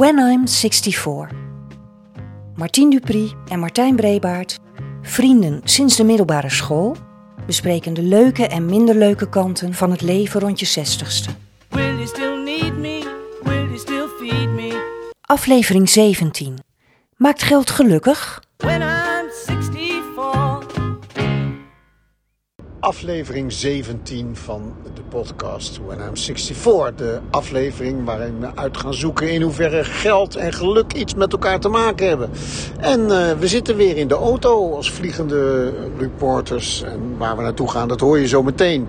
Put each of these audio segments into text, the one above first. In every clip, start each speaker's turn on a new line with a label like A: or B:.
A: When I'm 64. Martien Dupri en Martijn Brebaert, vrienden sinds de middelbare school, bespreken de leuke en minder leuke kanten van het leven rond je zestigste.
B: Will you still need me? Will you still feed me?
A: Aflevering 17. Maakt geld gelukkig?
B: When
C: aflevering 17 van de podcast When I'm 64. De aflevering waarin we uit gaan zoeken in hoeverre geld en geluk iets met elkaar te maken hebben. En eh, we zitten weer in de auto als vliegende reporters. En waar we naartoe gaan, dat hoor je zo meteen.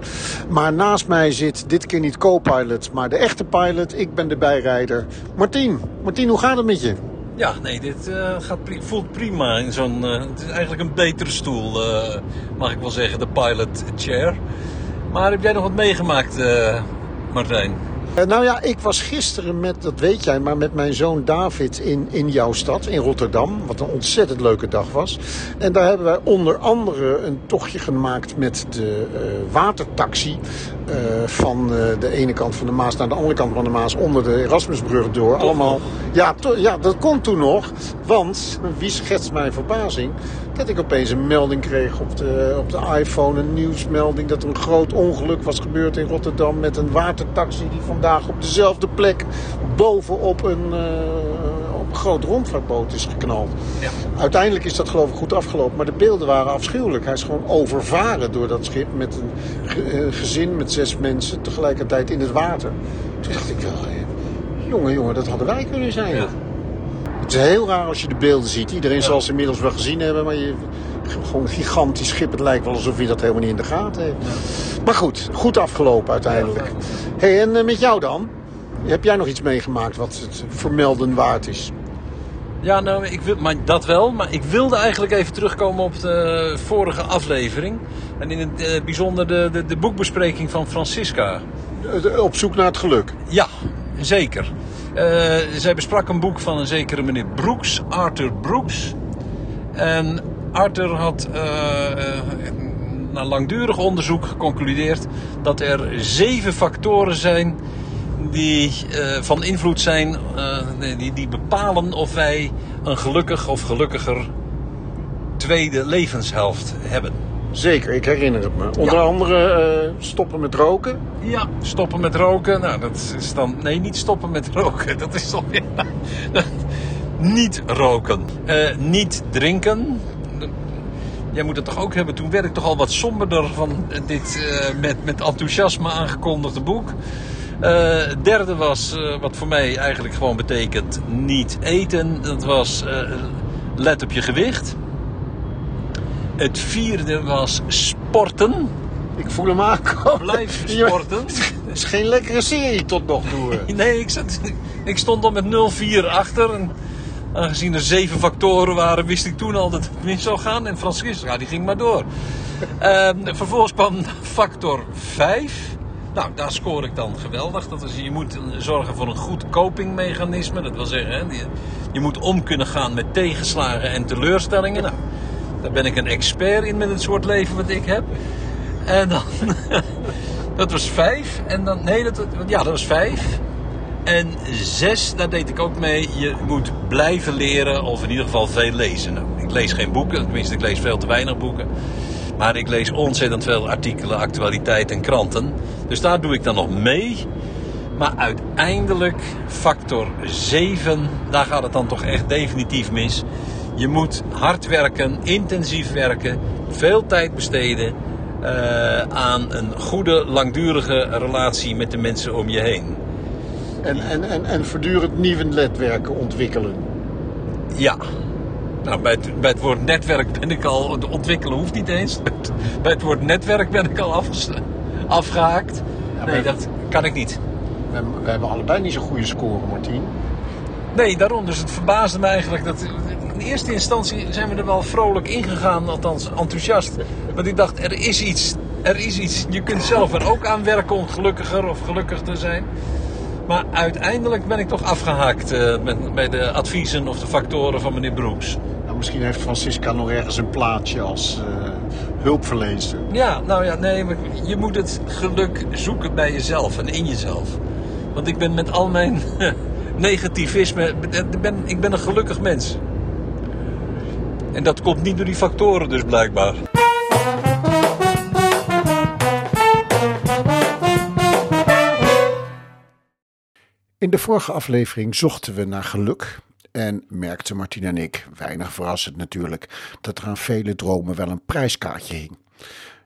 C: Maar naast mij zit dit keer niet co-pilot, maar de echte pilot. Ik ben de bijrijder. Martien, Martien, hoe gaat het met je?
D: Ja, nee, dit eh, gaat voelt prima in zo'n. eh, het is eigenlijk een betere stoel, eh, mag ik wel zeggen, de pilot chair. Maar heb jij nog wat meegemaakt, Martijn?
C: Eh, nou ja, ik was gisteren met, dat weet jij, maar met mijn zoon David in, in jouw stad, in Rotterdam. Wat een ontzettend leuke dag was. En daar hebben wij onder andere een tochtje gemaakt met de eh, watertaxi. eh, van de ene kant van de Maas naar de andere kant van de Maas onder de Erasmusbrug door. Allemaal. Ja, ja, dat kon toen nog. Want, wie schetst mijn verbazing? Dat ik opeens een melding kreeg op de, op de iPhone, een nieuwsmelding dat er een groot ongeluk was gebeurd in Rotterdam met een watertaxi die vandaag op dezelfde plek bovenop een, eh, op een groot rondvaartboot is geknald.
D: Ja.
C: Uiteindelijk is dat geloof ik goed afgelopen, maar de beelden waren afschuwelijk. Hij is gewoon overvaren door dat schip met een eh, gezin met zes mensen tegelijkertijd in het water. Toen dacht ik wel, eh, jongen, jongen, dat hadden wij kunnen zijn.
D: Ja.
C: Het is heel raar als je de beelden ziet. Iedereen zal ze inmiddels wel gezien hebben, maar je, gewoon een gigantisch schip. Het lijkt wel alsof je dat helemaal niet in de gaten heeft. Maar goed, goed afgelopen uiteindelijk. hey, en eh, met jou dan? Heb jij nog iets meegemaakt wat het vermelden waard is?
D: Ja, nou, ik wil, maar dat wel. Maar ik wilde eigenlijk even terugkomen op de vorige aflevering. En in het eh, bijzonder de, de, de boekbespreking van Francisca.
C: Eh, Op zoek naar het geluk.
D: Ja, zeker. Zij besprak een boek van een zekere meneer Brooks, Arthur Brooks. En Arthur had eh, eh, na langdurig onderzoek geconcludeerd dat er zeven factoren zijn die eh, van invloed zijn, die, die bepalen of wij een gelukkig of gelukkiger tweede levenshelft hebben.
C: Zeker, ik herinner het me. Onder
D: Ja.
C: andere stoppen met roken.
D: Ja, stoppen met roken. Nou, dat is dan. Nee, niet stoppen met roken. Dat is toch weer. niet roken. Niet drinken. Jij moet het toch ook hebben. Toen werd ik toch al wat somberder van dit eh, met, met enthousiasme aangekondigde boek. Het derde was, eh, wat voor mij eigenlijk gewoon betekent niet eten. Dat was let op je gewicht. Het vierde was sporten.
C: Ik voel hem aankomen.
D: Blijf sporten.
C: Het is geen lekkere serie tot nog toe.
D: Nee, ik, zat, ik stond al met 0-4 achter. En aangezien er zeven factoren waren, wist ik toen al dat het mis zou gaan. En Francisca, die ging maar door. Ehm, vervolgens kwam factor 5. Nou, daar scoor ik dan geweldig. Dat is, je moet zorgen voor een goed copingmechanisme. Dat wil zeggen, hè, je, je moet om kunnen gaan met tegenslagen en teleurstellingen. Nou, daar ben ik een expert in met het soort leven wat ik heb. En dan, dat was vijf. En dan, nee, dat, ja, dat was vijf. En zes, daar deed ik ook mee. Je moet blijven leren, of in ieder geval veel lezen. Nou, ik lees geen boeken, tenminste, ik lees veel te weinig boeken. Maar ik lees ontzettend veel artikelen, actualiteit en kranten. Dus daar doe ik dan nog mee. Maar uiteindelijk, factor 7, daar gaat het dan toch echt definitief mis. Je moet hard werken, intensief werken, veel tijd besteden eh, aan een goede, langdurige relatie met de mensen om je heen.
C: En, en, en, en voortdurend nieuwe netwerken ontwikkelen.
D: Ja. Nou, bij het, bij het woord netwerk ben ik al, ontwikkelen hoeft niet eens. Bij het woord netwerk ben ik al afgehaakt. Nee,
C: maar-
D: dat kan ik niet.
C: We, hebben- we hebben allebei niet zo'n goede score, Martien.
D: Nee, daarom. Dus het verbaasde me eigenlijk dat. In eerste instantie zijn we er wel vrolijk ingegaan, althans enthousiast. Want ik dacht, er is iets. Er is iets. Je kunt zelf er ook aan werken om gelukkiger of gelukkig te zijn. Maar uiteindelijk ben ik toch afgehaakt eh, met, bij de adviezen of de factoren van meneer Broeks.
C: Nou, misschien heeft Francisca nog ergens een plaatje als hulpverlenster.
D: Ja, nou ja, nee, maar je moet het geluk zoeken bij jezelf en in jezelf. Want ik ben met al mijn negativisme. Ben, ik ben een gelukkig mens. En dat komt niet door die factoren dus blijkbaar.
C: In de vorige aflevering zochten we naar geluk. En merkten Martina en ik, weinig verrassend natuurlijk, dat er aan vele dromen wel een prijskaartje hing.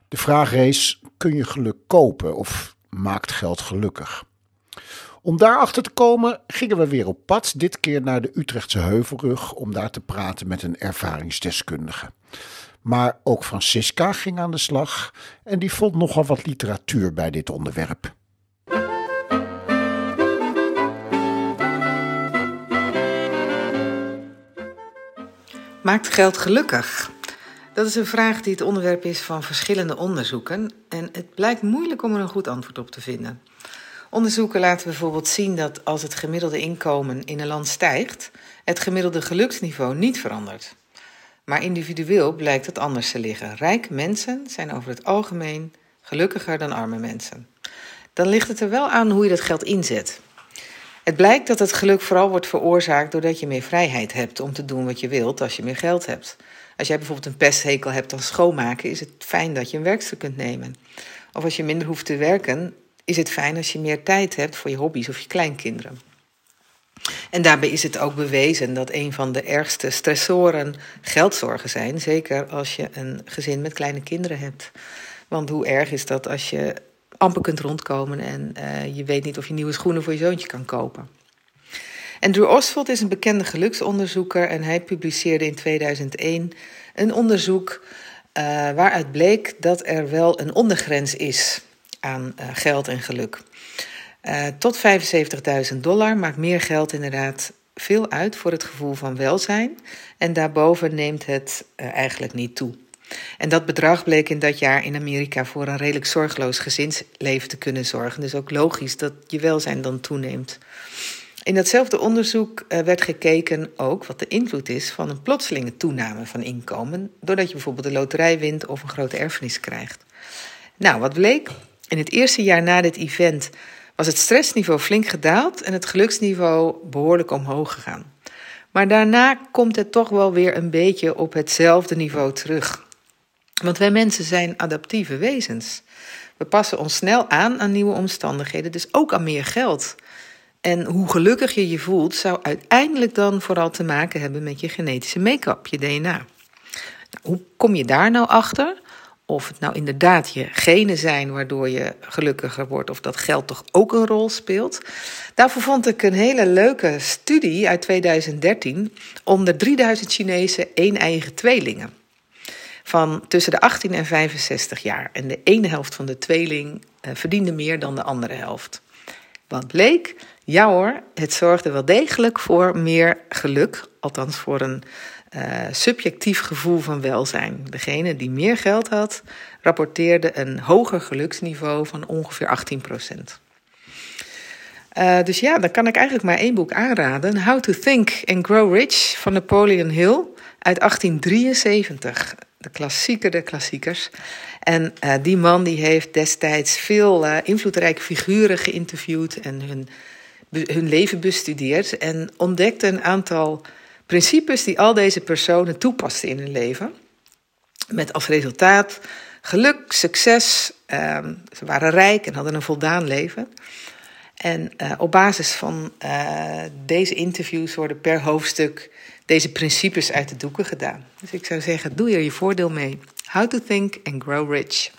C: De vraag is: kun je geluk kopen of maakt geld gelukkig? Om daarachter te komen gingen we weer op pad, dit keer naar de Utrechtse Heuvelrug, om daar te praten met een ervaringsdeskundige. Maar ook Francisca ging aan de slag en die vond nogal wat literatuur bij dit onderwerp.
E: Maakt geld gelukkig? Dat is een vraag die het onderwerp is van verschillende onderzoeken en het blijkt moeilijk om er een goed antwoord op te vinden. Onderzoeken laten bijvoorbeeld zien dat als het gemiddelde inkomen in een land stijgt, het gemiddelde geluksniveau niet verandert. Maar individueel blijkt het anders te liggen. Rijke mensen zijn over het algemeen gelukkiger dan arme mensen. Dan ligt het er wel aan hoe je dat geld inzet. Het blijkt dat het geluk vooral wordt veroorzaakt doordat je meer vrijheid hebt om te doen wat je wilt als je meer geld hebt. Als jij bijvoorbeeld een pesthekel hebt aan schoonmaken, is het fijn dat je een werkstuk kunt nemen. Of als je minder hoeft te werken, is het fijn als je meer tijd hebt voor je hobby's of je kleinkinderen. En daarbij is het ook bewezen dat een van de ergste stressoren geldzorgen zijn, zeker als je een gezin met kleine kinderen hebt. Want hoe erg is dat als je amper kunt rondkomen en uh, je weet niet of je nieuwe schoenen voor je zoontje kan kopen. Andrew Oswald is een bekende geluksonderzoeker en hij publiceerde in 2001 een onderzoek uh, waaruit bleek dat er wel een ondergrens is aan uh, geld en geluk. Tot 75.000 dollar maakt meer geld inderdaad veel uit voor het gevoel van welzijn. En daarboven neemt het eigenlijk niet toe. En dat bedrag bleek in dat jaar in Amerika voor een redelijk zorgeloos gezinsleven te kunnen zorgen. Dus ook logisch dat je welzijn dan toeneemt. In datzelfde onderzoek werd gekeken ook wat de invloed is van een plotselinge toename van inkomen, doordat je bijvoorbeeld de loterij wint of een grote erfenis krijgt. Nou, wat bleek? In het eerste jaar na dit event was het stressniveau flink gedaald en het geluksniveau behoorlijk omhoog gegaan. Maar daarna komt het toch wel weer een beetje op hetzelfde niveau terug. Want wij mensen zijn adaptieve wezens. We passen ons snel aan aan nieuwe omstandigheden, dus ook aan meer geld. En hoe gelukkig je je voelt, zou uiteindelijk dan vooral te maken hebben met je genetische make-up, je DNA. Nou, hoe kom je daar nou achter? Of het nou inderdaad je genen zijn waardoor je gelukkiger wordt, of dat geld toch ook een rol speelt. Daarvoor vond ik een hele leuke studie uit 2013 onder 3000 Chinese een-eigen tweelingen. Van tussen de 18 en 65 jaar. En de ene helft van de tweeling uh, verdiende meer dan de andere helft. Wat bleek? Ja hoor, het zorgde wel degelijk voor meer geluk. Althans voor een uh, subjectief gevoel van welzijn. Degene die meer geld had, rapporteerde een hoger geluksniveau van ongeveer 18 procent. Uh, dus ja, dan kan ik eigenlijk maar één boek aanraden: How to Think and Grow Rich van Napoleon Hill uit 1873. De klassieker der klassiekers. En uh, die man die heeft destijds veel uh, invloedrijke figuren geïnterviewd en hun, hun leven bestudeerd. En ontdekte een aantal principes die al deze personen toepasten in hun leven. Met als resultaat geluk, succes. Uh, ze waren rijk en hadden een voldaan leven. En uh, op basis van deze interviews worden per hoofdstuk deze principes uit de doeken gedaan. Dus ik zou zeggen, doe er je voordeel mee. How to think and grow rich.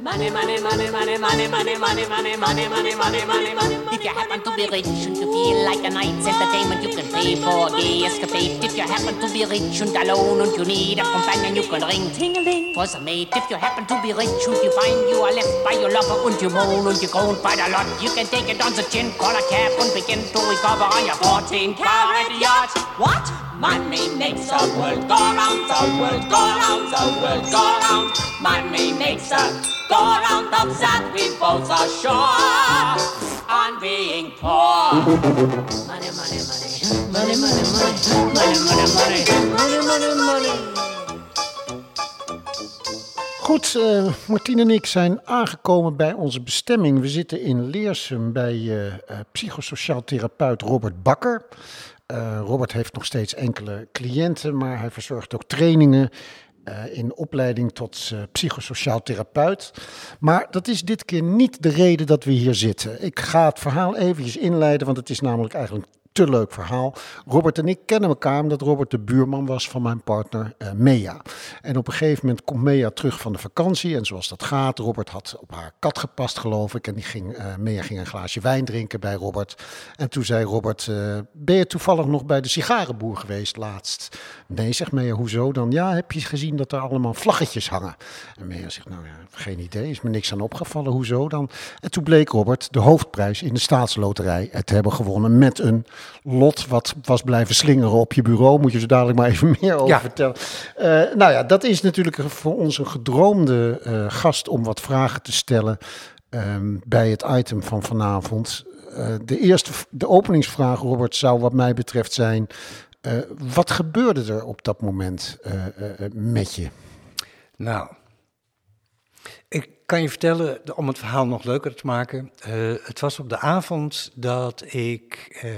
E: Money, money, money, money, money, money, money, money, money, money, money, money, money. If you happen to be rich and you feel like a night's entertainment, you can pay for a gay escapade. If you happen to be rich and alone and you need a companion, you can ring ting-a-ling for some mate. If you happen to be rich and you find you are left by your lover and you moan and you groan quite a lot, you can take it on the chin, call a cab and begin to recover on your 14 carat yacht. What? Money makes the world go round, the world go round, the world go round. Money makes the Go around upset people's ashore on being poor. Money, money, money. Money, money, money. Money, money, money. Money.
C: Goed, eh, uh, Martien en ik zijn aangekomen bij onze bestemming. We zitten in Leersum bij eh, eh, psychosociaal therapeut Robert Bakker. Robert heeft nog steeds enkele cliënten, maar hij verzorgt ook trainingen in opleiding tot psychosociaal therapeut. Maar dat is dit keer niet de reden dat we hier zitten. Ik ga het verhaal eventjes inleiden, want het is namelijk eigenlijk te leuk verhaal. Robert en ik kennen elkaar omdat Robert de buurman was van mijn partner uh, Mea. En op een gegeven moment komt Mea terug van de vakantie. En zoals dat gaat, Robert had op haar kat gepast, geloof ik. En die ging, uh, Mea ging een glaasje wijn drinken bij Robert. En toen zei Robert: uh, Ben je toevallig nog bij de sigarenboer geweest laatst? Nee, zegt Mea, hoezo dan? Ja, heb je gezien dat er allemaal vlaggetjes hangen? En Mea zegt: Nou ja, geen idee, is me niks aan opgevallen. Hoezo dan? En toen bleek Robert de hoofdprijs in de staatsloterij te hebben gewonnen met een lot wat was blijven slingeren op je bureau. Moet je zo dadelijk maar even meer over vertellen. Uh, nou ja, dat is natuurlijk voor ons een gedroomde uh, gast om wat vragen te stellen um, bij het item van vanavond. Uh, de eerste, de openingsvraag, Robert, zou wat mij betreft zijn: wat gebeurde er op dat moment met je?
F: Nou, ik kan je vertellen, om het verhaal nog leuker te maken. Uh, het was op de avond dat ik. Uh,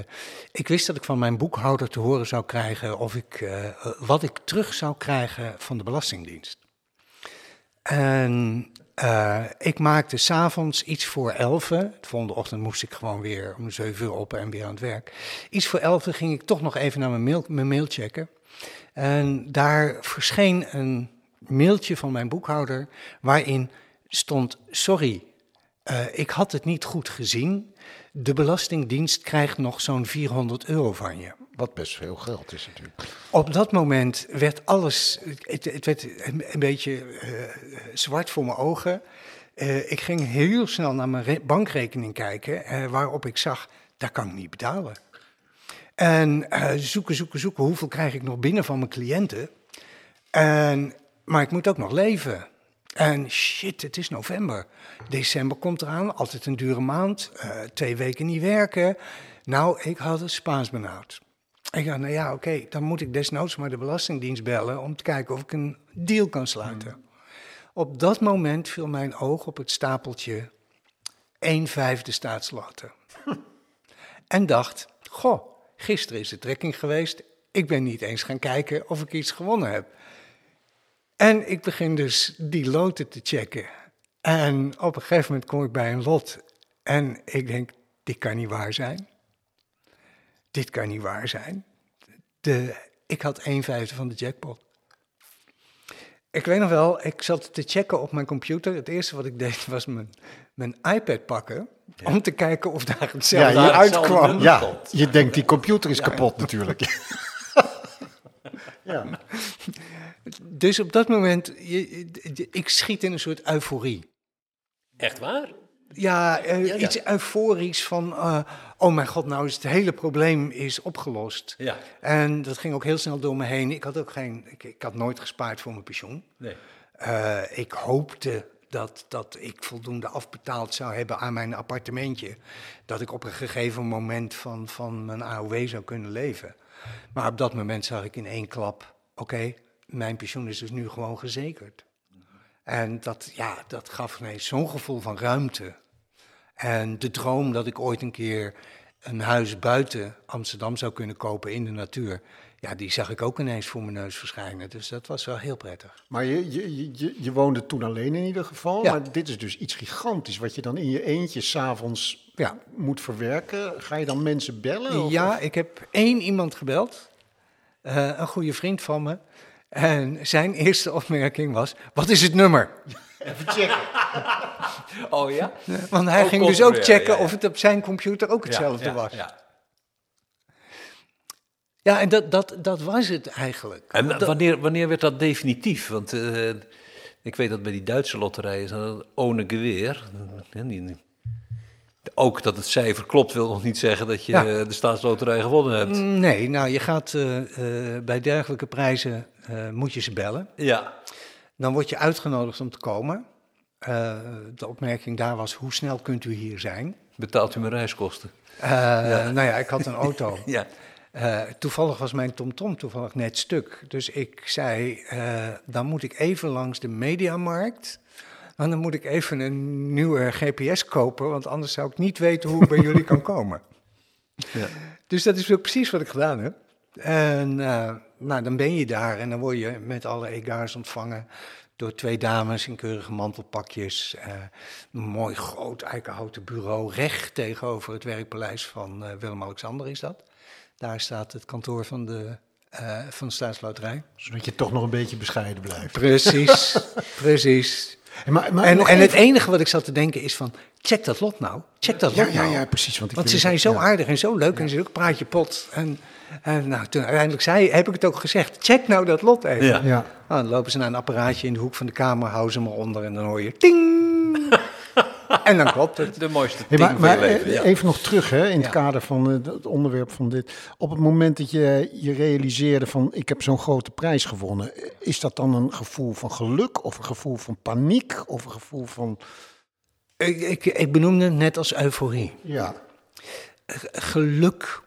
F: ik wist dat ik van mijn boekhouder te horen zou krijgen. of ik. Uh, wat ik terug zou krijgen van de Belastingdienst. En ik maakte s'avonds iets voor elfen. De volgende ochtend moest ik gewoon weer om zeven uur op en weer aan het werk. Iets voor elfen ging ik toch nog even naar mijn mail, mijn mail checken. En daar verscheen een mailtje van mijn boekhouder. waarin stond: Sorry, uh, ik had het niet goed gezien. De Belastingdienst krijgt nog zo'n 400 euro van je.
C: Wat best veel geld is natuurlijk.
F: Op dat moment werd alles. Het, het werd een, een beetje uh, zwart voor mijn ogen. Uh, ik ging heel snel naar mijn bankrekening kijken, waarop ik zag: daar kan ik niet betalen. En zoeken, zoeken, zoeken. Hoeveel krijg ik nog binnen van mijn cliënten? En, maar ik moet ook nog leven. En shit, het is november. December komt eraan, altijd een dure maand. Uh, twee weken niet werken. Nou, ik had het Spaans benauwd. Ik dacht, nou ja, oké, dan moet ik desnoods maar de Belastingdienst bellen om te kijken of ik een deal kan sluiten. Op dat moment viel mijn oog op het stapeltje 1 vijfde staatsloten. en dacht, goh, gisteren is de trekking geweest. Ik ben niet eens gaan kijken of ik iets gewonnen heb. En ik begin dus die loten te checken. En op een gegeven moment kom ik bij een lot. En ik denk, dit kan niet waar zijn. Dit kan niet waar zijn. De, ik had 1 vijfde van de jackpot. Ik weet nog wel, ik zat te checken op mijn computer. Het eerste wat ik deed was mijn, mijn iPad pakken. Om te kijken of daar hetzelfde ja, uitkwam.
C: Ja, je denkt die computer is kapot natuurlijk.
F: ja. Dus op dat moment, je, ik schiet in een soort euforie.
D: Echt waar?
F: Ja, uh, iets euforisch van, uh, oh mijn god, nou is het hele probleem is opgelost. Ja. En dat ging ook heel snel door me heen. Ik had ook geen, ik, ik had nooit gespaard voor mijn pensioen. Nee. Uh, ik hoopte dat, dat ik voldoende afbetaald zou hebben aan mijn appartementje. Dat ik op een gegeven moment van, van mijn AOW zou kunnen leven. Maar op dat moment zag ik in één klap, oké, mijn pensioen is dus nu gewoon gezekerd. En dat, ja, dat gaf mij zo'n gevoel van ruimte. En de droom dat ik ooit een keer een huis buiten Amsterdam zou kunnen kopen in de natuur. Ja, die zag ik ook ineens voor mijn neus verschijnen. Dus dat was wel heel prettig.
C: Maar je, je, je, je woonde toen alleen in ieder geval. Ja. Maar dit is dus iets gigantisch wat je dan in je eentje s'avonds ja. moet verwerken. Ga je dan mensen bellen?
F: Ja, ik heb één iemand gebeld. Uh, een goede vriend van me. En zijn eerste opmerking was: Wat is het nummer?
C: Even checken.
D: Oh ja?
F: Want hij ging dus ook checken of het op zijn computer ook hetzelfde ja, was. Ja. Ja, en dat, dat, dat was het eigenlijk.
D: En wanneer, wanneer werd dat definitief? Want uh, ik weet dat bij die Duitse lotterijen is dat ohne geweer. Ook dat het cijfer klopt wil nog niet zeggen dat je ja. de staatsloterij gewonnen hebt.
F: Nee, nou je gaat uh, uh, bij dergelijke prijzen uh, moet je ze bellen. Ja. Dan word je uitgenodigd om te komen. Uh, de opmerking daar was, hoe snel kunt u hier zijn?
D: Betaalt u mijn reiskosten?
F: Uh, ja. Nou ja, ik had een auto. ja. Eh, toevallig was mijn TomTom toevallig net stuk. Dus ik zei, eh, dan moet ik even langs de mediamarkt. En dan moet ik even een nieuwe GPS kopen, want anders zou ik niet weten hoe ik bij jullie kan komen.
D: Ja.
F: Dus dat is ook precies wat ik gedaan heb. En eh, nou, dan ben je daar en dan word je met alle egaars ontvangen door twee dames in keurige mantelpakjes. eh, een mooi groot eikenhouten bureau recht tegenover het werkpaleis van eh, Willem-Alexander is dat. Daar staat het kantoor van de, eh, van de Staatsloterij.
C: Zodat je toch nog een beetje bescheiden blijft.
F: Precies, precies.
C: Maar, maar
F: En, en het enige wat ik zat te denken is van, check dat lot nou. Check dat
C: Ja,
F: lot
C: ja,
F: nou.
C: ja, precies. Want, ik
F: Want ze zijn zo aardig en zo leuk en ze ook praatje pot. En, en nou, toen uiteindelijk zei, heb ik het ook gezegd, check nou dat lot even.
D: Ja.
C: Ja.
F: Nou, dan lopen ze naar een apparaatje in de hoek van de kamer, houden ze hem eronder en dan hoor je ting. en dan klopt het.
D: De mooiste
C: Hey,
D: ding
C: maar
D: van je
C: maar
D: leven.
C: eh,
D: ja.
C: even nog terug hè, in het
F: Ja.
C: kader van eh, het onderwerp van dit. Op het moment dat je je realiseerde van ik heb zo'n grote prijs gewonnen. eh, Is dat dan een gevoel van geluk of een gevoel van paniek of een gevoel van...
F: Ik, ik, ik benoemde het net als euforie.
C: Ja,
F: Geluk.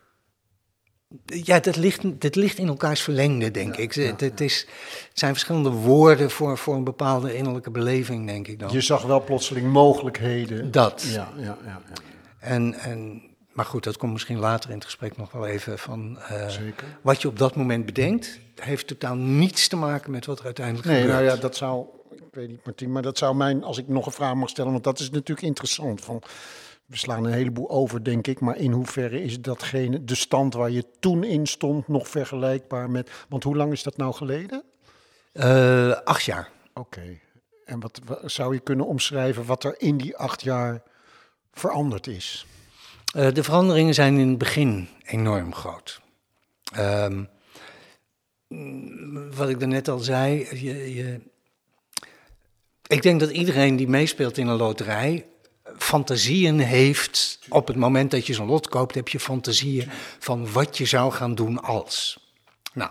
F: Ja, dat ligt, dat ligt in elkaars verlengde, denk ik. Het, het, is, het zijn verschillende woorden voor, voor een bepaalde innerlijke beleving, denk ik dan.
C: je zag wel plotseling mogelijkheden.
F: Dat.
C: Ja, ja, ja,
F: En, en, maar goed, dat komt misschien later in het gesprek nog wel even van. eh,
C: zeker.
F: Wat je op dat moment bedenkt, heeft totaal niets te maken met wat er uiteindelijk
C: Nee,
F: gebeurt.
C: nou ja, dat zou, ik weet niet Martien, maar dat zou mijn, als ik nog een vraag mag stellen, want dat is natuurlijk interessant. Van, we slaan een heleboel over, denk ik, maar in hoeverre is datgene, de stand waar je toen in stond, nog vergelijkbaar met, want hoe lang is dat nou geleden?
F: Eh, acht jaar.
C: Oké, en wat, wa- zou je kunnen omschrijven wat er in die acht jaar veranderd is?
F: Eh, de veranderingen zijn in het begin enorm groot. Ehm, mm, wat ik daarnet al zei, je, je, ik denk dat iedereen die meespeelt in een loterij fantasieën heeft. Op het moment dat je zo'n lot koopt, heb je fantasieën van wat je zou gaan doen als. Nou,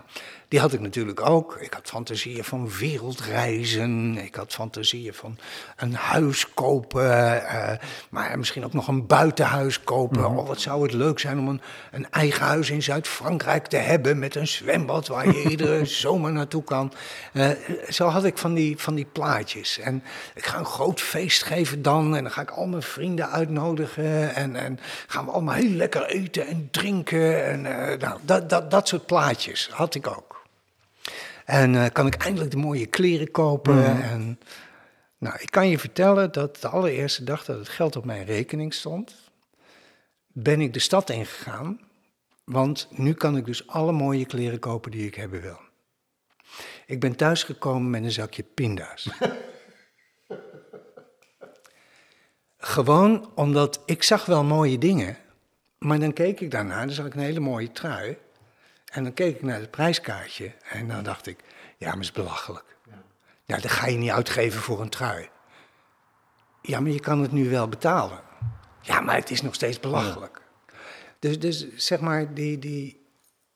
F: die had ik natuurlijk ook. Ik had fantasieën van wereldreizen. Ik had fantasieën van een huis kopen. eh, maar misschien ook nog een buitenhuis kopen. Oh, wat zou het leuk zijn om een, een eigen huis in Zuid-Frankrijk te hebben. Met een zwembad waar je iedere zomer naartoe kan. Eh, zo had ik van die, van die plaatjes. En ik ga een groot feest geven dan. En dan ga ik al mijn vrienden uitnodigen. En, en gaan we allemaal heel lekker eten en drinken. En eh, nou, dat, dat, dat soort plaatjes had ik ook. En eh, kan ik eindelijk de mooie kleren kopen. En, nou, ik kan je vertellen dat de allereerste dag dat het geld op mijn rekening stond, ben ik de stad ingegaan. Want nu kan ik dus alle mooie kleren kopen die ik hebben wil. Ik ben thuisgekomen met een zakje pinda's. Gewoon omdat ik zag wel mooie dingen, maar dan keek ik daarna, dan zag ik een hele mooie trui. En dan keek ik naar het prijskaartje en dan dacht ik, ja, maar het is belachelijk. Nou, dat ga je niet uitgeven voor een trui. Ja, maar je kan het nu wel betalen. Ja, maar het is nog steeds belachelijk. Dus, dus zeg maar, die, die,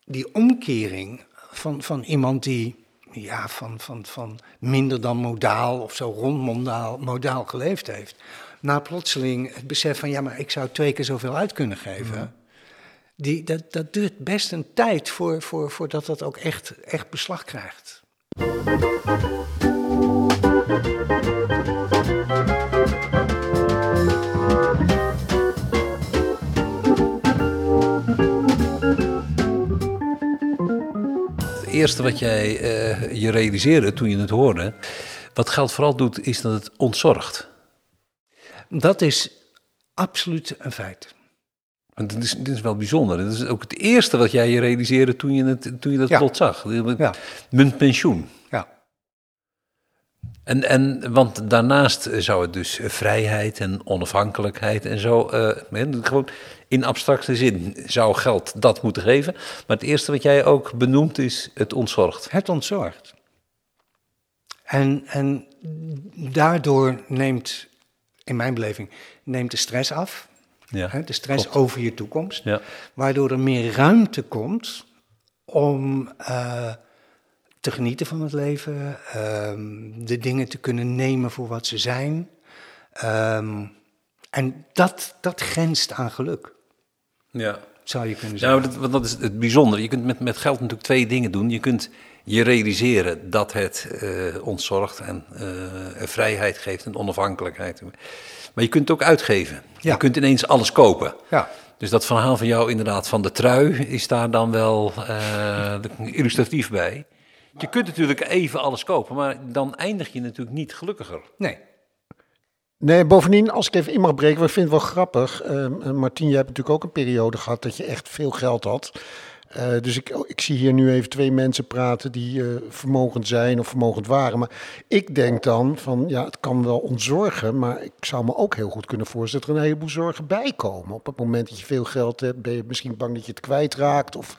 F: die omkering van, van iemand die ja, van, van, van minder dan modaal of zo rond modaal, modaal geleefd heeft. Na plotseling het besef van, ja, maar ik zou twee keer zoveel uit kunnen geven. Die, dat, dat duurt best een tijd voor, voor, voordat dat ook echt, echt beslag krijgt.
D: Het eerste wat jij eh, je realiseerde toen je het hoorde, wat geld vooral doet, is dat het ontzorgt.
F: Dat is absoluut een feit.
D: Want dit is, dit is wel bijzonder. Dat is ook het eerste wat jij je realiseerde toen je, het, toen je dat
F: Ja.
D: plot zag.
F: Ja.
D: Pensioen.
F: Ja.
D: En, en, want daarnaast zou het dus vrijheid en onafhankelijkheid en zo, eh, gewoon in abstracte zin zou geld dat moeten geven. Maar het eerste wat jij ook benoemt is het ontzorgt.
F: Het ontzorgt. En, en daardoor neemt, in mijn beleving, neemt de stress af.
D: Ja,
F: Hè, de stress
D: klopt.
F: over je toekomst.
D: Ja.
F: Waardoor er meer ruimte komt om eh, te genieten van het leven. ehm, de dingen te kunnen nemen voor wat ze zijn. Ehm, en dat, dat grenst aan geluk.
D: Ja.
F: zou je kunnen zeggen.
D: Nou, dat, want dat is het bijzondere. Je kunt met, met geld natuurlijk twee dingen doen. Je kunt je realiseren dat het eh ons zorgt en eh, een vrijheid geeft en onafhankelijkheid. Maar je kunt het ook uitgeven.
F: Ja.
D: Je kunt ineens alles kopen.
F: Ja.
D: Dus dat verhaal van jou inderdaad van de trui is daar dan wel eh, illustratief bij. Je kunt natuurlijk even alles kopen, maar dan eindig je natuurlijk niet gelukkiger.
F: Nee.
C: Nee, bovendien, als ik even in mag breken, ik vind het wel grappig. Ehm, eh, Martien, je hebt natuurlijk ook een periode gehad dat je echt veel geld had. Eh, dus ik, ik zie hier nu even twee mensen praten die eh, vermogend zijn of vermogend waren. Maar ik denk dan van, ja, het kan wel ontzorgen, maar ik zou me ook heel goed kunnen voorstellen dat er een heleboel zorgen bij komen. Op het moment dat je veel geld hebt, ben je misschien bang dat je het kwijtraakt. Of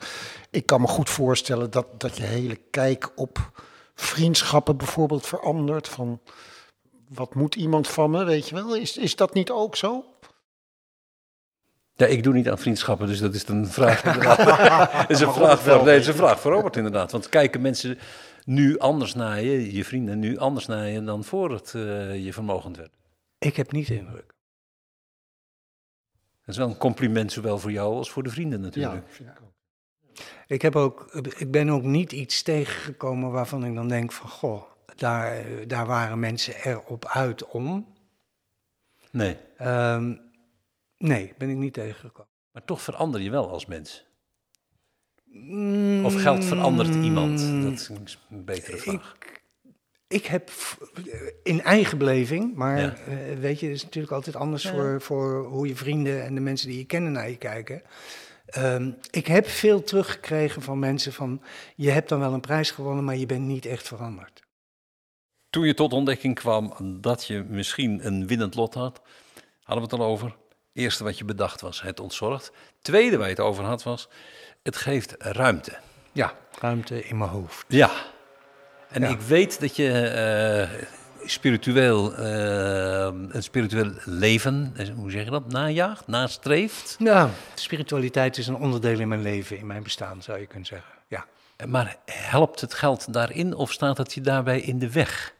C: ik kan me goed voorstellen dat, dat je hele kijk op vriendschappen bijvoorbeeld verandert. Van, wat moet iemand van me, weet je wel? Is, is dat niet ook zo?
D: Ja, ik doe niet aan vriendschappen, dus dat is een vraag. Dat is een vraag voor, nee, is een vraag voor Robert inderdaad. Want kijken mensen nu anders naar je, je vrienden nu anders naar je dan voor het eh, je vermogend werd?
F: Ik heb niet de indruk.
D: Dat is wel een compliment, zowel voor jou als voor de vrienden natuurlijk.
C: vind ik
F: heb ook, ik ben ook niet iets tegengekomen waarvan ik dan denk van... Goh, daar, daar waren mensen erop uit om.
D: Nee,
F: Ehm, nee, ben ik niet tegengekomen.
D: maar toch verander je wel als mens. Of geld verandert iemand? Dat is een betere vraag.
F: Ik, ik heb in eigen beleving, maar
D: Ja.
F: eh, weet je, het is natuurlijk altijd anders voor, voor hoe je vrienden en de mensen die je kennen naar je kijken. Ehm, ik heb veel teruggekregen van mensen van, je hebt dan wel een prijs gewonnen, maar je bent niet echt veranderd.
D: Toen je tot ontdekking kwam dat je misschien een winnend lot had, hadden we het al over. Eerste wat je bedacht was, het ontzorgt. Tweede waar je het over had was, het geeft ruimte.
F: Ja, ruimte in mijn hoofd.
D: Ja. En
F: Ja.
D: ik weet dat je eh, spiritueel, eh, een spiritueel leven, eh, hoe zeg je dat, najaagt, nastreeft.
F: Ja, spiritualiteit is een onderdeel in mijn leven, in mijn bestaan, zou je kunnen zeggen. Ja.
D: Maar helpt het geld daarin of staat het je daarbij in de weg?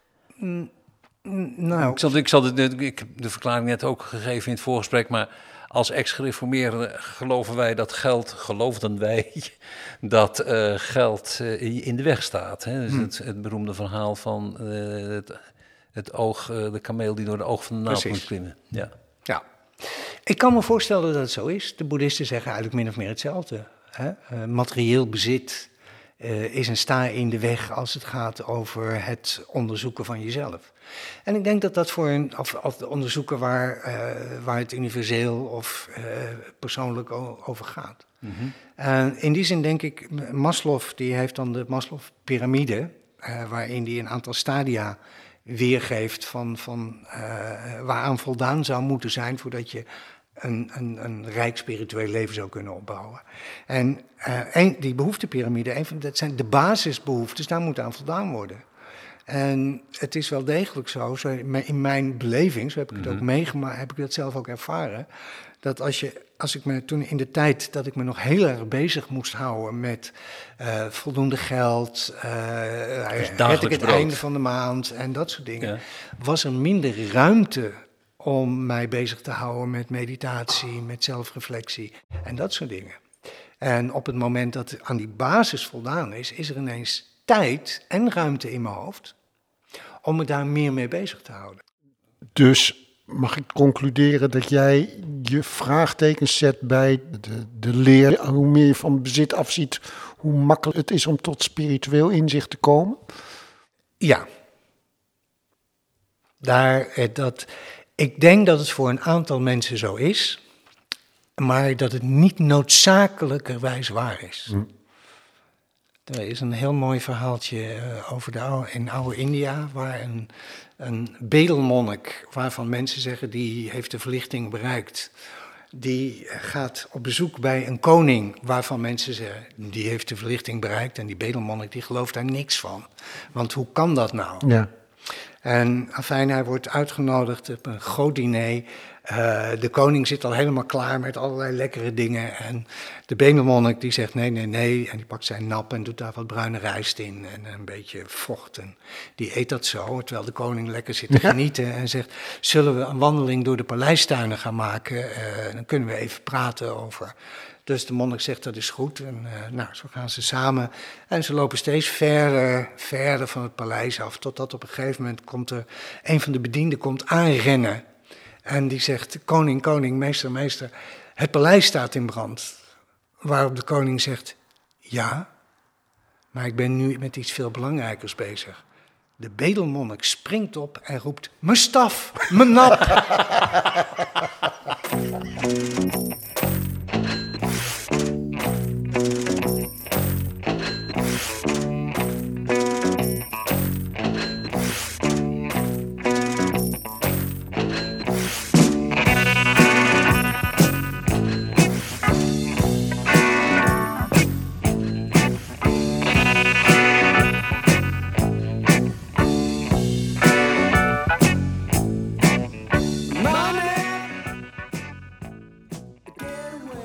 F: Nou,
D: Ik zal, ik zal de, ik heb de verklaring net ook gegeven in het voorgesprek, maar als ex-gereformeerden geloven wij dat geld, geloofden wij, dat eh, geld eh, in de weg staat. Hè? Dus het, het beroemde verhaal van eh, het, het oog, de kameel die door de oog van de naald moet klimmen. Ja.
F: Ja, ik kan me voorstellen dat het zo is. De boeddhisten zeggen eigenlijk min of meer hetzelfde. Hè? Materieel bezit is een sta in de weg als het gaat over het onderzoeken van jezelf. En ik denk dat dat voor een of, of onderzoeken waar, eh, waar het universeel of eh, persoonlijk over gaat. En in die zin denk ik, Maslow die heeft dan de Maslow-pyramide, eh, waarin die een aantal stadia weergeeft van, van eh, waaraan voldaan zou moeten zijn voordat je een, een, een rijk spiritueel leven zou kunnen opbouwen. En eh, een, die behoeftepyramide, een van, dat zijn de basisbehoeftes, daar moet aan voldaan worden. En het is wel degelijk zo, zo in mijn beleving, zo heb ik het ook meegemaakt, heb ik dat zelf ook ervaren, dat als, je, als ik me toen in de tijd dat ik me nog heel erg bezig moest houden met eh, voldoende geld, uh, red ik het
D: brood.
F: einde van de maand en dat soort dingen,
D: Ja.
F: was er minder ruimte om mij bezig te houden met meditatie, met zelfreflectie en dat soort dingen. En op het moment dat aan die basis voldaan is, is er ineens tijd en ruimte in mijn hoofd om me daar meer mee bezig te houden.
C: Dus mag ik concluderen dat jij je vraagtekens zet bij de, de leer. Hoe meer je van bezit afziet, hoe makkelijk het is om tot spiritueel inzicht te komen?
F: Ja. Daar, eh, dat, ik denk dat het voor een aantal mensen zo is, maar dat het niet noodzakelijkerwijs waar is. Er is een heel mooi verhaaltje eh, over de oude, in oude India, waar een, een bedelmonnik, waarvan mensen zeggen die heeft de verlichting bereikt, die gaat op bezoek bij een koning, waarvan mensen zeggen die heeft de verlichting bereikt en die bedelmonnik die gelooft daar niks van. Want hoe kan dat nou?
C: Ja.
F: En afijn, hij wordt uitgenodigd op een groot diner. Eh, de koning zit al helemaal klaar met allerlei lekkere dingen. En de benemonnik die zegt nee, nee, nee. En die pakt zijn nap en doet daar wat bruine rijst in en een beetje vocht. En die eet dat zo, terwijl de koning lekker zit te genieten. En zegt, zullen we een wandeling door de paleistuinen gaan maken? Eh, dan kunnen we even praten over Dus de monnik zegt dat is goed. En eh, nou, zo gaan ze samen. En ze lopen steeds verder, verder van het paleis af. Totdat op een gegeven moment komt er een van de bedienden komt aanrennen. En die zegt: Koning, koning, meester, meester, het paleis staat in brand. Waarop de koning zegt: Ja, maar ik ben nu met iets veel belangrijkers bezig. De bedelmonnik springt op en roept: Mijn staf, mijn nap.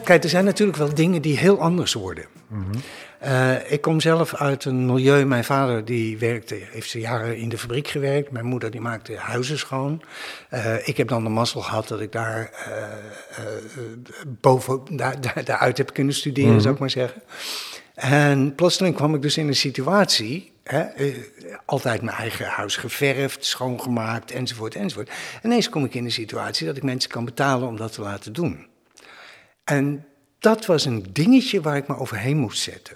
F: Kijk, er zijn natuurlijk wel dingen die heel anders worden. Uh, ik kom zelf uit een milieu. Mijn vader die werkte, heeft ze jaren in de fabriek gewerkt. Mijn moeder die maakte huizen schoon. Uh, ik heb dan de mazzel gehad dat ik daar uh, boven, daar, daar, daaruit heb kunnen studeren, zou ik maar zeggen. En plotseling kwam ik dus in een situatie Hè, altijd mijn eigen huis geverfd, schoongemaakt, enzovoort, enzovoort. En ineens kom ik in de situatie dat ik mensen kan betalen om dat te laten doen. En dat was een dingetje waar ik me overheen moest zetten.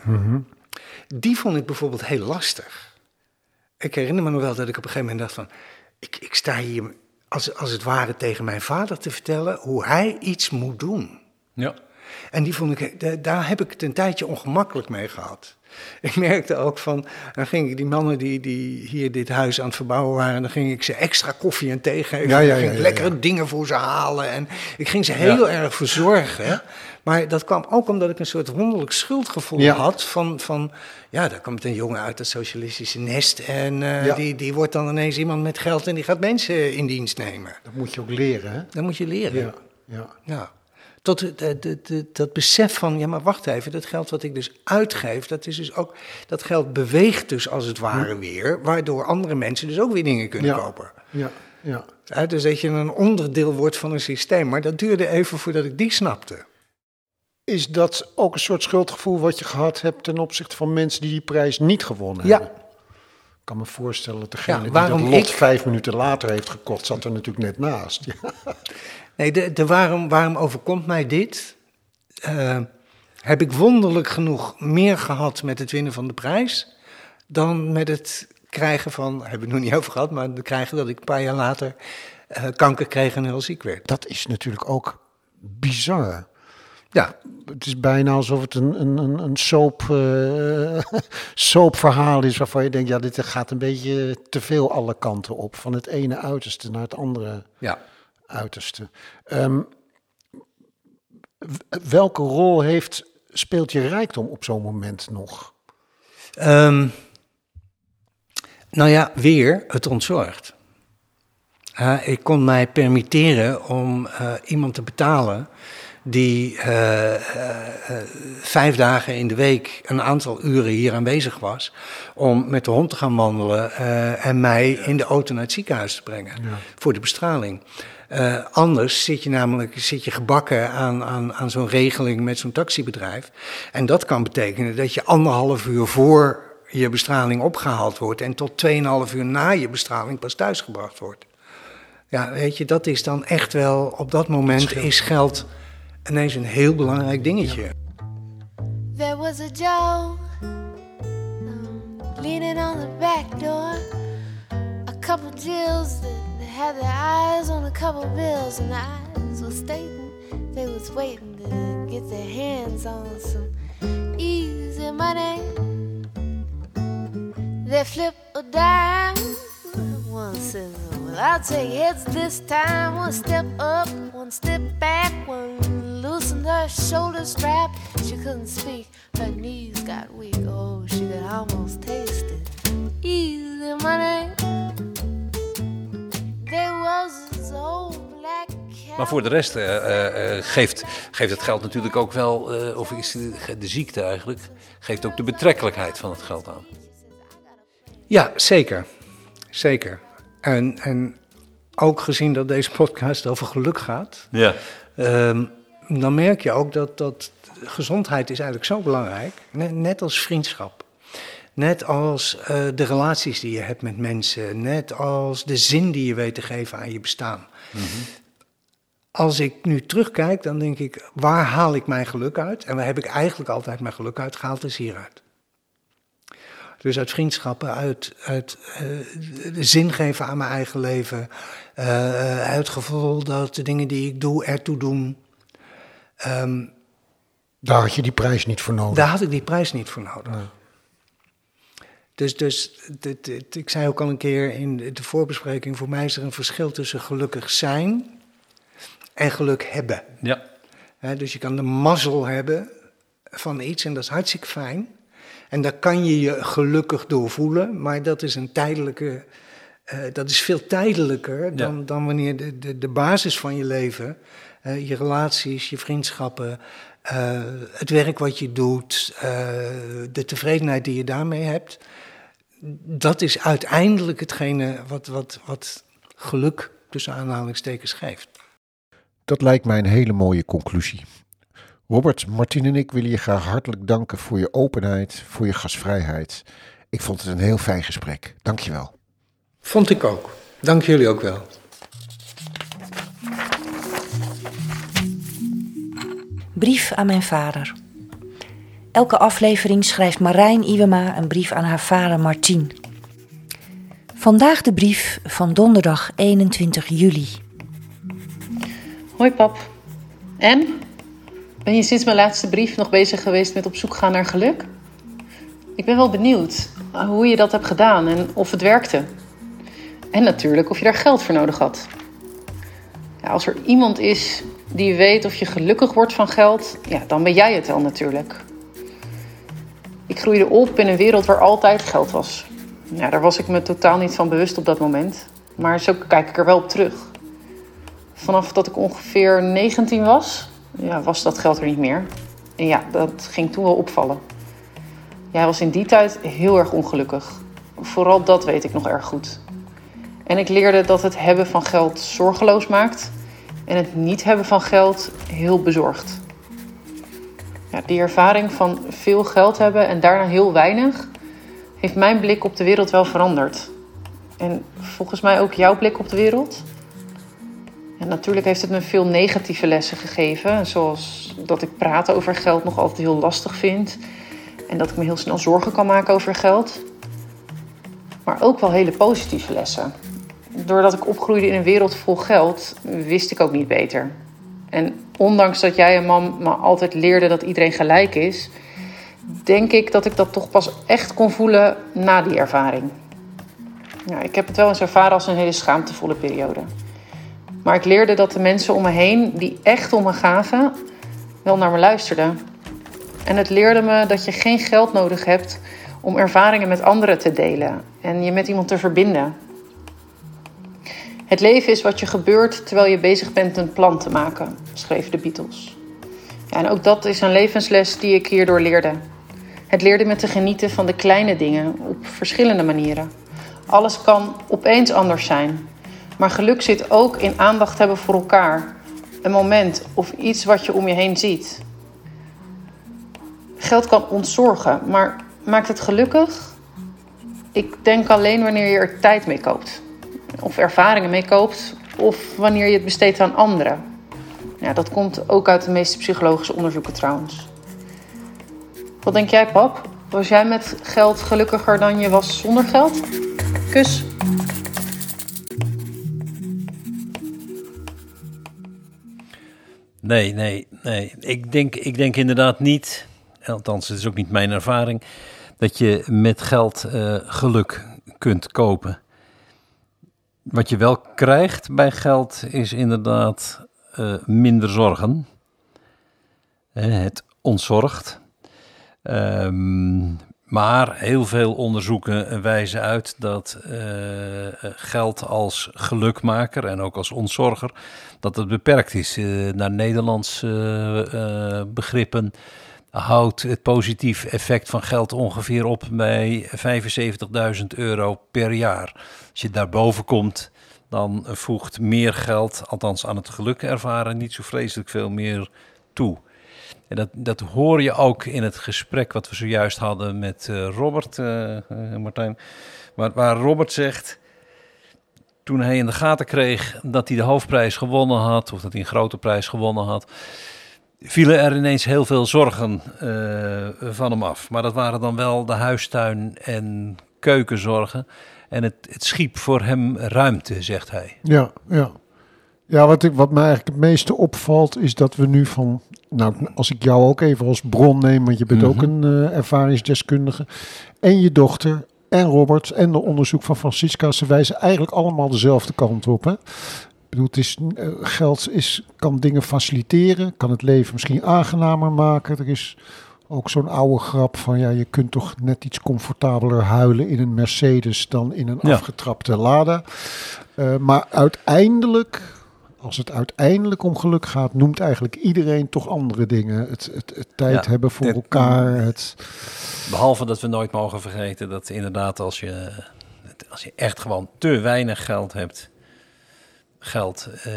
F: Die vond ik bijvoorbeeld heel lastig. Ik herinner me nog wel dat ik op een gegeven moment dacht van... ik, ik sta hier als, als het ware tegen mijn vader te vertellen hoe hij iets moet doen.
D: Ja.
F: En die vond ik, daar heb ik het een tijdje ongemakkelijk mee gehad. Ik merkte ook van, dan ging ik die mannen die, die hier dit huis aan het verbouwen waren, dan ging ik ze extra koffie en thee geven.
C: Ja,
F: ging lekkere dingen voor ze halen. En ik ging ze heel erg verzorgen. Maar dat kwam ook omdat ik een soort wonderlijk schuldgevoel had van, van, ja, daar komt een jongen uit het socialistische nest en eh, die, die wordt dan ineens iemand met geld en die gaat mensen in dienst nemen.
C: Dat moet je ook leren, hè?
F: Dat moet je leren.
C: Ja, ja.
F: Tot de- dat besef van, ja maar wacht even, dat geld wat ik dus uitgeef, dat is dus ook, dat geld beweegt dus als het ware weer, waardoor andere mensen dus ook weer dingen kunnen
C: Ja.
F: kopen.
C: Ja, ja.
F: Ja, dus dat je een onderdeel wordt van een systeem, maar dat duurde even voordat ik die snapte.
C: Is dat ook een soort schuldgevoel wat je gehad hebt ten opzichte van mensen die die prijs niet gewonnen
F: Ja.
C: hebben? Ik kan me voorstellen dat degene
F: Ja,
C: die dat lot
F: ik-
C: vijf minuten later heeft gekocht, zat er natuurlijk net naast. Ja.
F: Nee, de, de waarom, waarom overkomt mij dit? Eh, heb ik wonderlijk genoeg meer gehad met het winnen van de prijs dan met het krijgen van, daar hebben we het nog niet over gehad, maar het krijgen dat ik een paar jaar later eh, kanker kreeg en heel ziek werd.
C: Dat is natuurlijk ook bizar.
F: Ja,
C: Het is bijna alsof het een, een, een, soap, eh, soapverhaal is waarvan je denkt, ja, dit gaat een beetje te veel alle kanten op. Van het ene uiterste naar het andere
F: ja.
C: Uiterste. Ehm, welke rol heeft, speelt je rijkdom op zo'n moment nog?
F: Ehm, nou ja, weer, het ontzorgt. Uh, ik kon mij permitteren om uh, iemand te betalen die uh, vijf dagen in de week een aantal uren hier aanwezig was om met de hond te gaan wandelen en mij in de auto naar het ziekenhuis te brengen ja. voor de bestraling. Uh, anders zit je namelijk zit je gebakken aan, aan, aan zo'n regeling met zo'n taxibedrijf. En dat kan betekenen dat je anderhalf uur voor je bestraling opgehaald wordt en tot 2,5 uur na je bestraling pas thuisgebracht wordt. Ja, weet je, dat is dan echt wel, op dat moment is geld ineens een heel belangrijk dingetje.
G: There was a Joe um, leaning on the back door. A couple Jills that had their eyes on a couple bills, and the eyes were stating they was waiting to get their hands on some easy money. They flip a dime. One says, Well, I'll take heads this time. One step up, one step back, one loosened her shoulder strap. She couldn't speak, her knees got weak. Oh, she could almost taste it. Easy money.
D: Maar voor de rest uh, uh, geeft, geeft het geld natuurlijk ook wel, uh, of is de, de ziekte eigenlijk, geeft ook de betrekkelijkheid van het geld aan.
F: Ja, zeker. Zeker. En, en ook gezien dat deze podcast over geluk gaat,
D: ja.
F: um, dan merk je ook dat, dat gezondheid is eigenlijk zo belangrijk. Net, net als vriendschap. Net als uh, de relaties die je hebt met mensen. Net als de zin die je weet te geven aan je bestaan. Mm -hmm. Als ik nu terugkijk, dan denk ik, waar haal ik mijn geluk uit? En waar heb ik eigenlijk altijd mijn geluk uitgehaald, is hieruit. Dus uit vriendschappen, uit, uit uh, de zin geven aan mijn eigen leven. Uh, uit het gevoel dat de dingen die ik doe ertoe doen.
C: Um, daar had je die prijs niet voor nodig.
F: Daar had ik die prijs niet voor nodig. Nee. Dus, dus dit, dit, ik zei ook al een keer in de voorbespreking: voor mij is er een verschil tussen gelukkig zijn en geluk hebben.
D: Ja.
F: He, dus je kan de mazzel hebben van iets en dat is hartstikke fijn. En daar kan je je gelukkig door voelen, maar dat is een tijdelijke. Uh, dat is veel tijdelijker dan, ja. dan wanneer de, de, de basis van je leven, uh, je relaties, je vriendschappen, uh, het werk wat je doet, de tevredenheid die je daarmee hebt, dat is uiteindelijk hetgene wat, wat, wat geluk tussen aanhalingstekens geeft.
C: Dat lijkt mij een hele mooie conclusie. Robert, Martien en ik willen je graag hartelijk danken voor je openheid, voor je gastvrijheid. Ik vond het een heel fijn gesprek. Dank je wel.
F: Vond ik ook. Dank jullie ook wel.
A: Brief aan mijn vader. Elke aflevering schrijft Marijn Iwema een brief aan haar vader Martien. Vandaag de brief van donderdag 21 juli.
H: Hoi pap. En? Ben je sinds mijn laatste brief nog bezig geweest met op zoek gaan naar geluk? Ik ben wel benieuwd hoe je dat hebt gedaan en of het werkte. En natuurlijk of je daar geld voor nodig had. Ja, als er iemand is die weet of je gelukkig wordt van geld, ja, dan ben jij het wel natuurlijk. Ik groeide op in een wereld waar altijd geld was. Ja, daar was ik me totaal niet van bewust op dat moment. Maar zo kijk ik er wel op terug. Vanaf dat ik ongeveer 19 was, ja, was dat geld er niet meer. En ja, dat ging toen wel opvallen. Jij was in die tijd heel erg ongelukkig. Vooral dat weet ik nog erg goed. En ik leerde dat het hebben van geld zorgeloos maakt en het niet hebben van geld heel bezorgd. Ja, die ervaring van veel geld hebben en daarna heel weinig heeft mijn blik op de wereld wel veranderd. En volgens mij ook jouw blik op de wereld. En natuurlijk heeft het me veel negatieve lessen gegeven. Zoals dat ik praten over geld nog altijd heel lastig vind. En dat ik me heel snel zorgen kan maken over geld. Maar ook wel hele positieve lessen. Doordat ik opgroeide in een wereld vol geld, wist ik ook niet beter. En ondanks dat jij en mam me altijd leerde dat iedereen gelijk is, denk ik dat ik dat toch pas echt kon voelen na die ervaring. Ik heb het wel eens ervaren als een hele schaamtevolle periode. Maar ik leerde dat de mensen om me heen, die echt om me gaven, wel naar me luisterden. En het leerde me dat je geen geld nodig hebt om ervaringen met anderen te delen en je met iemand te verbinden. Het leven is wat je gebeurt terwijl je bezig bent een plan te maken, schreven de Beatles. Ja, en ook dat is een levensles die ik hierdoor leerde. Het leerde me te genieten van de kleine dingen op verschillende manieren. Alles kan opeens anders zijn. Maar geluk zit ook in aandacht hebben voor elkaar. Een moment of iets wat je om je heen ziet. Geld kan ontzorgen, maar maakt het gelukkig? Ik denk alleen wanneer je er tijd mee koopt of ervaringen mee koopt, of wanneer je het besteedt aan anderen. Ja, dat komt ook uit de meeste psychologische onderzoeken trouwens. Wat denk jij, pap? Was jij met geld gelukkiger dan je was zonder geld? Kus.
D: Nee, nee, nee. Ik denk, ik denk inderdaad niet, althans het is ook niet mijn ervaring, dat je met geld uh, geluk kunt kopen. Wat je wel krijgt bij geld is inderdaad uh, minder zorgen. het ontzorgt. Um, maar heel veel onderzoeken wijzen uit dat uh, geld als gelukmaker en ook als ontzorger, dat het beperkt is. Naar Nederlands begrippen houdt het positief effect van geld ongeveer op bij 75.000 euro per jaar. Als je daarboven komt, dan voegt meer geld, althans aan het geluk ervaren, niet zo vreselijk veel meer toe. En dat, dat hoor je ook in het gesprek wat we zojuist hadden met eh, Robert, eh, Martijn. Waar, waar Robert zegt, toen hij in de gaten kreeg dat hij de hoofdprijs gewonnen had, of dat hij een grote prijs gewonnen had, vielen er ineens heel veel zorgen eh, van hem af. Maar dat waren dan wel de huistuin- en keukenzorgen. En het, het schiep voor hem ruimte, zegt hij.
C: Ja, ja. Ja, wat, ik, wat mij eigenlijk het meeste opvalt is dat we nu van... Nou, als ik jou ook even als bron neem, want je bent ook een eh, ervaringsdeskundige. En je dochter en Robert en de onderzoek van Francisca. Ze wijzen eigenlijk allemaal dezelfde kant op. Hè? Bedoel, het is, eh, geld is, kan dingen faciliteren, kan het leven misschien aangenamer maken. Er is ook zo'n oude grap van ja, je kunt toch net iets comfortabeler huilen in een Mercedes dan in een
D: Ja.
C: afgetrapte Lada. Eh, maar uiteindelijk, als het uiteindelijk om geluk gaat, noemt eigenlijk iedereen toch andere dingen. Het, het, het tijd
D: Ja,
C: hebben voor elkaar. Het,
D: Behalve dat we nooit mogen vergeten dat inderdaad als je, als je echt gewoon te weinig geld hebt, geld eh,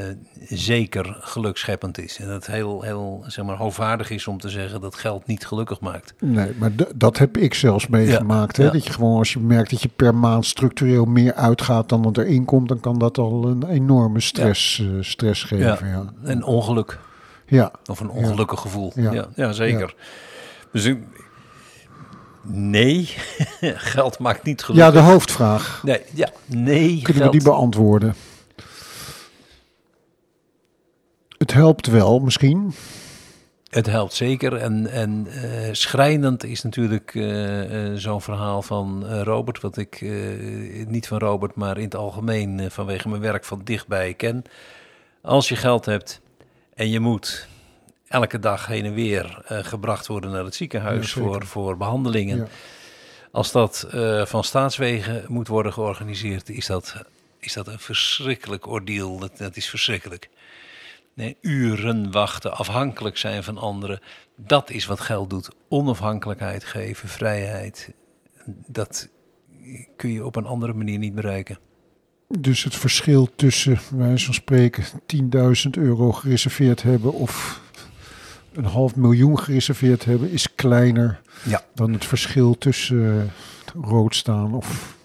D: zeker gelukscheppend is. En dat het heel, heel zeg maar, hoogwaardig is om te zeggen dat geld niet gelukkig maakt.
C: nee, maar dat heb ik zelfs meegemaakt. hè?
D: ja.
C: Dat je gewoon als je merkt dat je per maand structureel meer uitgaat dan wat erin komt, dan kan dat al een enorme stress, eh, stress geven. Ja.
D: Een ongeluk
C: Ja.
D: of een ongelukkig gevoel.
C: Ja.
D: Ja, ja, zeker. Dus ik, nee, geld maakt niet
C: ja,
D: gelukkig.
C: de hoofdvraag.
D: Nee, ja, nee,
C: Kunnen
D: geld,
C: we die beantwoorden? Het helpt wel, misschien.
D: Het helpt zeker. En, en eh, schrijnend is natuurlijk eh, eh, zo'n verhaal van Robert, wat ik niet van Robert, maar in het algemeen vanwege mijn werk van dichtbij ken. Als je geld hebt en je moet elke dag heen en weer gebracht worden naar het ziekenhuis
C: Ja,
D: voor, voor behandelingen.
C: Ja.
D: Als dat van staatswegen moet worden georganiseerd, is dat, is dat een verschrikkelijk ordeal. Dat, dat is verschrikkelijk. Nee, uren wachten, afhankelijk zijn van anderen. Dat is wat geld doet. Onafhankelijkheid geven, vrijheid. Dat kun je op een andere manier niet bereiken.
C: Dus het verschil tussen, wij van spreken, 10.000 euro gereserveerd hebben of een half miljoen gereserveerd hebben, is kleiner
D: Ja.
C: dan het verschil tussen eh, rood staan of.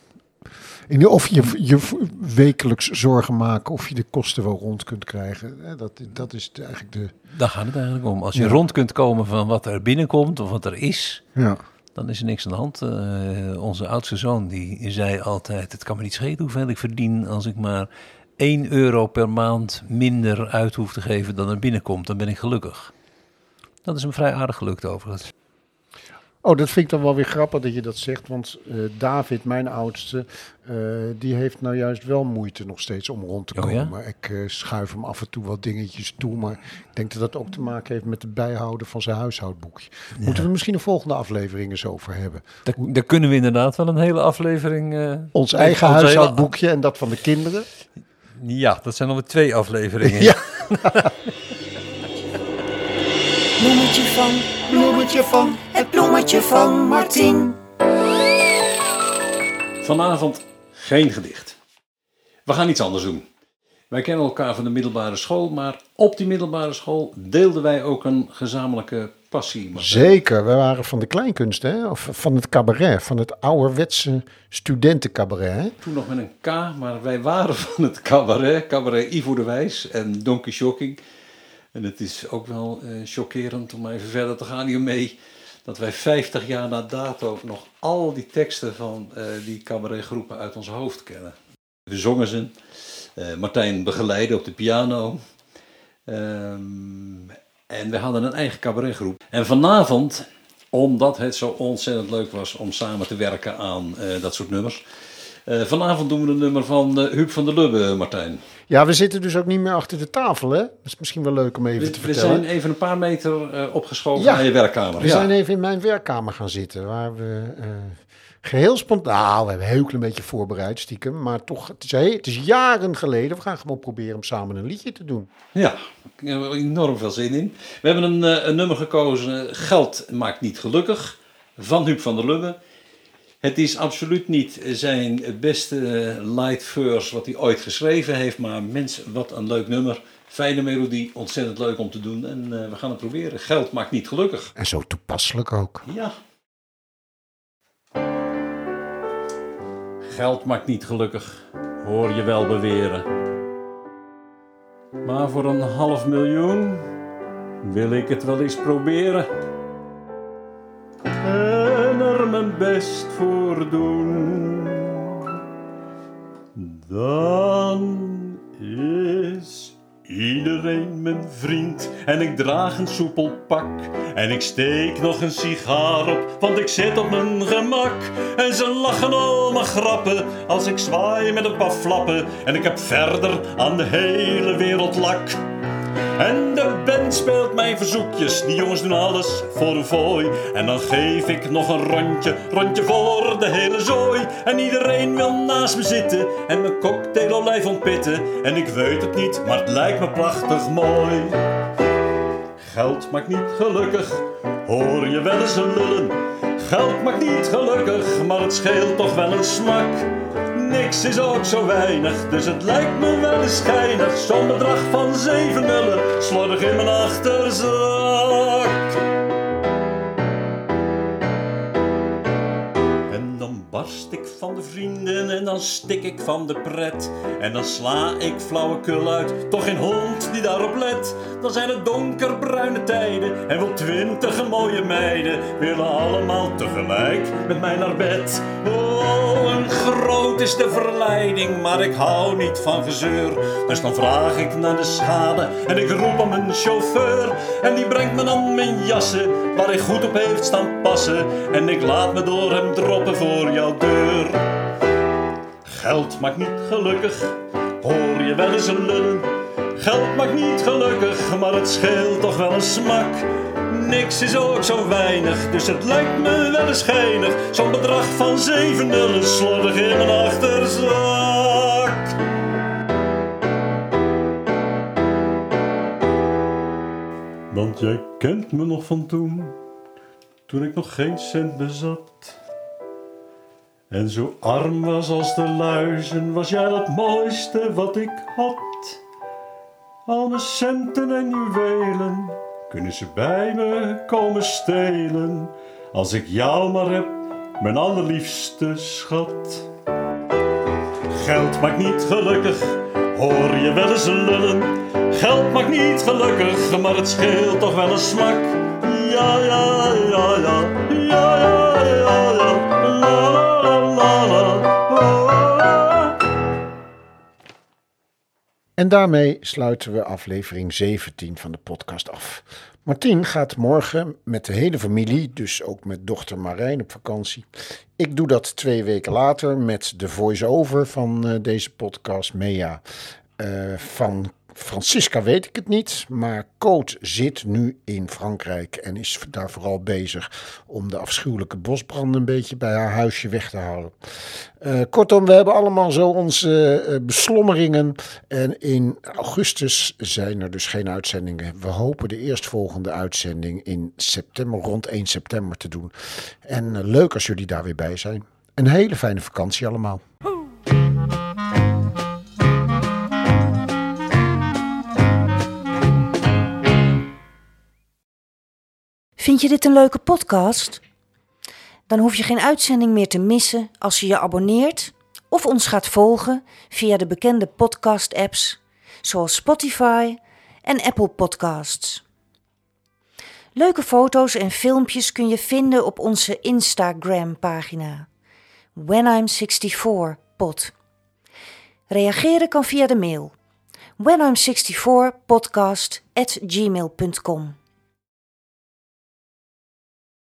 C: Of je, je wekelijks zorgen maken of je de kosten wel rond kunt krijgen. Dat, dat is eigenlijk de.
D: Daar gaat het eigenlijk om. Als je
C: Ja.
D: rond kunt komen van wat er binnenkomt of wat er is,
C: Ja,
D: dan is er niks aan de hand. Eh, onze oudste zoon die zei altijd: Het kan me niet schelen hoeveel ik verdien als ik maar 1 euro per maand minder uit hoef te geven dan er binnenkomt. Dan ben ik gelukkig. Dat is hem vrij aardig gelukt overigens.
C: Oh, dat vind ik dan wel weer grappig dat je dat zegt. Want eh, David, mijn oudste, eh, die heeft nou juist wel moeite nog steeds om rond te
D: Oh ja?
C: komen. Ik eh, schuif hem af en toe wat dingetjes toe. Maar ik denk dat dat ook te maken heeft met het bijhouden van zijn huishoudboekje. Moeten we misschien een volgende aflevering eens over hebben.
D: Daar, daar kunnen we inderdaad wel een hele aflevering. eh,
C: Ons eigen
D: hele-
C: huishoudboekje en dat van de kinderen.
D: Ja, dat zijn alweer twee afleveringen.
C: Ja.
A: Bloemetje van, bloemetje van, het bloemetje van Martin.
D: Vanavond geen gedicht. We gaan iets anders doen. Wij kennen elkaar van de middelbare school, maar op die middelbare school deelden wij ook een gezamenlijke passie. Martijn.
C: Zeker, we waren van de kleinkunst, hè? of van het cabaret, van het ouderwetse studentencabaret. Hè?
D: Toen nog met een K, maar wij waren van het cabaret, cabaret Ivo de Wijs en Donkey Shocking. En het is ook wel eh, chockerend om even verder te gaan hiermee, dat wij 50 jaar na dato nog al die teksten van eh, die cabaretgroepen uit ons hoofd kennen. We zongen ze, eh, Martijn begeleidde op de piano. Ehm, en we hadden een eigen cabaretgroep. En vanavond, omdat het zo ontzettend leuk was om samen te werken aan dat soort nummers. Eh, vanavond doen we een nummer van eh Huub van der Lubbe, Martijn.
C: Ja, we zitten dus ook niet meer achter de tafel, hè? Dat is misschien wel leuk om even
D: We,
C: te
D: we
C: vertellen.
D: zijn even een paar meter eh, opgeschoven
C: Ja.
D: naar je werkkamer.
C: We
D: Ja.
C: zijn even in mijn werkkamer gaan zitten, waar we eh, geheel spontaan... Nou, we hebben een heel klein beetje voorbereid, stiekem. Maar toch, het is, he- het is jaren geleden. We gaan gewoon proberen om samen een liedje te doen.
D: Ja, ik heb er enorm veel zin in. We hebben een, eh, een nummer gekozen, eh, Geld maakt niet gelukkig, van Huub van der Lubbe. Het is absoluut niet zijn beste light verse wat hij ooit geschreven heeft, maar mens, wat een leuk nummer.
I: Fijne melodie, ontzettend leuk om te doen en eh, we gaan het proberen. Geld maakt niet gelukkig.
C: En zo toepasselijk ook.
I: Ja. Geld maakt niet gelukkig, hoor je wel beweren. Maar voor een half miljoen wil ik het wel eens proberen. Mijn best voor doen. Dan is iedereen mijn vriend. En ik draag een soepel pak. En ik steek nog een sigaar op, want ik zit op mijn gemak. En ze lachen al mijn grappen als ik zwaai met een paar flappen. En ik heb verder aan de hele wereld lak. En de band speelt mijn verzoekjes. Die jongens doen alles voor een fooi. En dan geef ik nog een rondje, rondje voor de hele zooi. En iedereen wil naast me zitten en mijn cocktail olijf ontpitten. En ik weet het niet, maar het lijkt me prachtig mooi. Geld maakt niet gelukkig, hoor je wel eens een lullen. Geld maakt niet gelukkig, maar het scheelt toch wel een smak. Niks is ook zo weinig, dus het lijkt me wel eens schijnig. Zo'n bedrag van zeven nullen, slordig in mijn achterzak. Barst ik van de vrienden en dan stik ik van de pret. En dan sla ik flauwekul uit, toch geen hond die daarop let. Dan zijn het donkerbruine tijden en wel twintig mooie meiden willen allemaal tegelijk met mij naar bed. Oh, en groot is de verleiding, maar ik hou niet van gezeur. Dus dan vraag ik naar de schade en ik roep om een chauffeur. En die brengt me dan mijn jassen, waar hij goed op heeft staan passen. En ik laat me door hem droppen voor jouw deur. Geld maakt niet gelukkig, hoor je wel eens een lullen. Geld maakt niet gelukkig, maar het scheelt toch wel een smak. Niks is ook zo weinig, dus het lijkt me wel eens geinig. Zo'n bedrag van zeven nullen slordig in mijn achterzak. Want jij kent me nog van toen, toen ik nog geen cent bezat. En zo arm was als de luizen, was jij het mooiste wat ik had. Al mijn centen en juwelen, kunnen ze bij me komen stelen. Als ik jou maar heb, mijn allerliefste schat. Geld maakt niet gelukkig, hoor je wel eens lullen. Geld maakt niet gelukkig, maar het scheelt toch wel een smak. Ja, ja, ja, ja, ja, ja, ja, ja.
C: En daarmee sluiten we aflevering 17 van de podcast af. Martien gaat morgen met de hele familie, dus ook met dochter Marijn op vakantie. Ik doe dat twee weken later met de voice-over van eh, deze podcast, Mea. Eh, van Francisca weet ik het niet, maar Coot zit nu in Frankrijk en is daar vooral bezig om de afschuwelijke bosbranden een beetje bij haar huisje weg te houden. Eh, kortom, we hebben allemaal zo onze eh, beslommeringen en in augustus zijn er dus geen uitzendingen. We hopen de eerstvolgende uitzending in september, rond 1 september te doen. En eh, leuk als jullie daar weer bij zijn. Een hele fijne vakantie allemaal.
A: Vind je dit een leuke podcast? Dan hoef je geen uitzending meer te missen als je je abonneert of ons gaat volgen via de bekende podcast-apps zoals Spotify en Apple Podcasts. Leuke foto's en filmpjes kun je vinden op onze Instagram-pagina When I'm 64 pod. Reageren kan via de mail whenI'm64podcast at gmail.com.